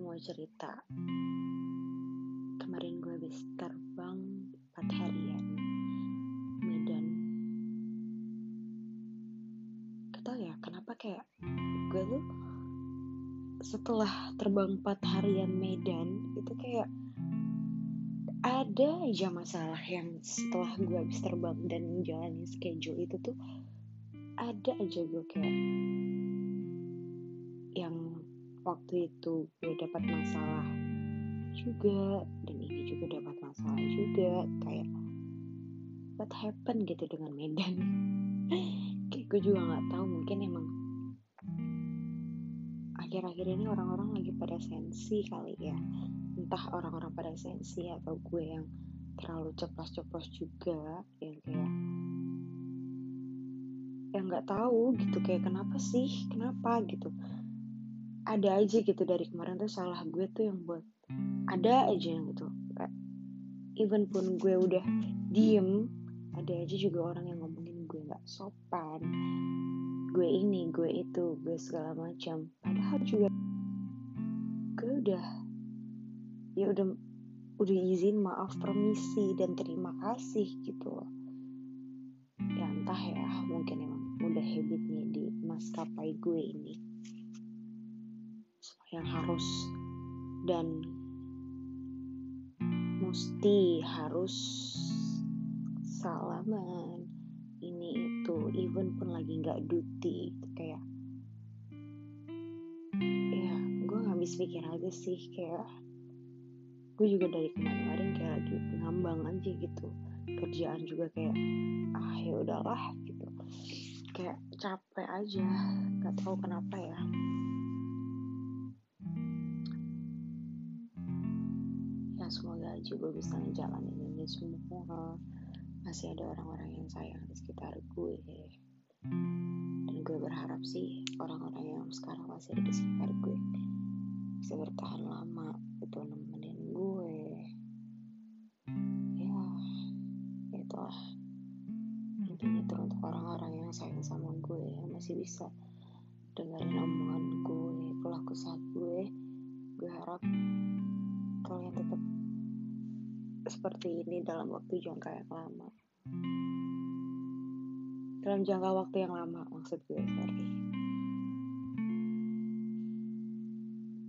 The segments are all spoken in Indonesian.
mau cerita. Kemarin gue habis terbang 4 harian Medan. Gak ya kenapa kayak gue tuh setelah terbang 4 harian Medan itu kayak ada aja masalah yang setelah gue habis terbang dan menjalani schedule itu tuh ada aja gue kayak waktu itu gue dapat masalah juga dan ini juga dapat masalah juga kayak what happened gitu dengan Medan. Kayak gue juga nggak tahu mungkin emang akhir-akhir ini orang-orang lagi pada sensi kali ya. Entah orang-orang pada sensi atau gue yang terlalu ceplos-ceplos juga yang kayak yang nggak tahu gitu kayak kenapa sih? Kenapa gitu ada aja gitu dari kemarin tuh salah gue tuh yang buat. Ada aja yang gitu even pun gue udah diem ada aja juga orang yang ngomongin gue nggak sopan. Gue ini gue itu gue segala macam. Padahal juga gue udah ya udah udah izin maaf permisi dan terima kasih gitu loh. Ya entah ya mungkin emang udah habitnya di maskapai gue ini yang harus dan mesti harus salaman. Ini itu even pun lagi nggak duty kayak ya gue habis pikir aja sih kayak gue juga dari kemarin-kemarin kayak lagi ngambang aja gitu kerjaan juga kayak ah ya udahlah gitu. Kayak capek aja nggak tahu kenapa ya gue bisa ngejalanin ini semua. Masih ada orang-orang yang sayang di sekitar gue. Dan gue berharap sih orang-orang yang sekarang masih di sekitar gue bisa bertahan lama itu nemenin gue. Ya itulah. Intinya itu untuk orang-orang yang sayang sama gue yang masih bisa dengerin omongan gue pelaku saat gue. Gue harap kalian tetap seperti ini dalam waktu jangka yang lama. Dalam jangka waktu yang lama maksud gue sorry.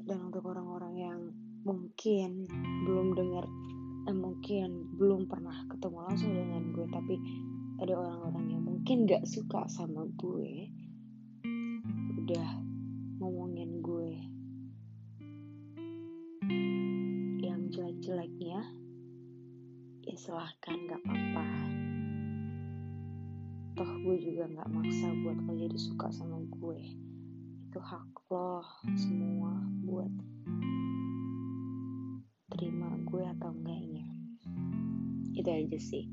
Dan untuk orang-orang yang mungkin belum dengar eh mungkin belum pernah ketemu langsung dengan gue tapi ada orang-orang yang mungkin gak suka sama gue udah ngomongin silahkan gak apa-apa. Toh gue juga gak maksa buat lo jadi suka sama gue. Itu hak lo semua buat terima gue atau enggaknya. Itu aja sih.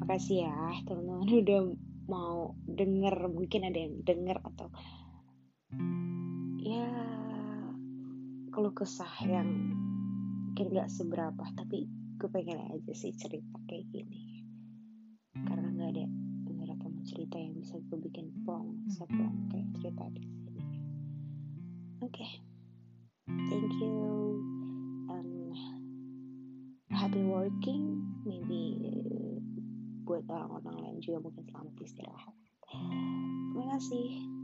Makasih ya teman-teman udah mau denger. Mungkin ada yang denger atau ya kalau kesah yang mungkin gak seberapa tapi gue pengen aja sih cerita kayak gini. Karena nggak ada beberapa teman cerita yang bisa gue bikin plong seplong kayak cerita di sini. Oke. Okay. thank you. And happy working. Maybe buat orang-orang lain juga mungkin selamat istirahat. Terima kasih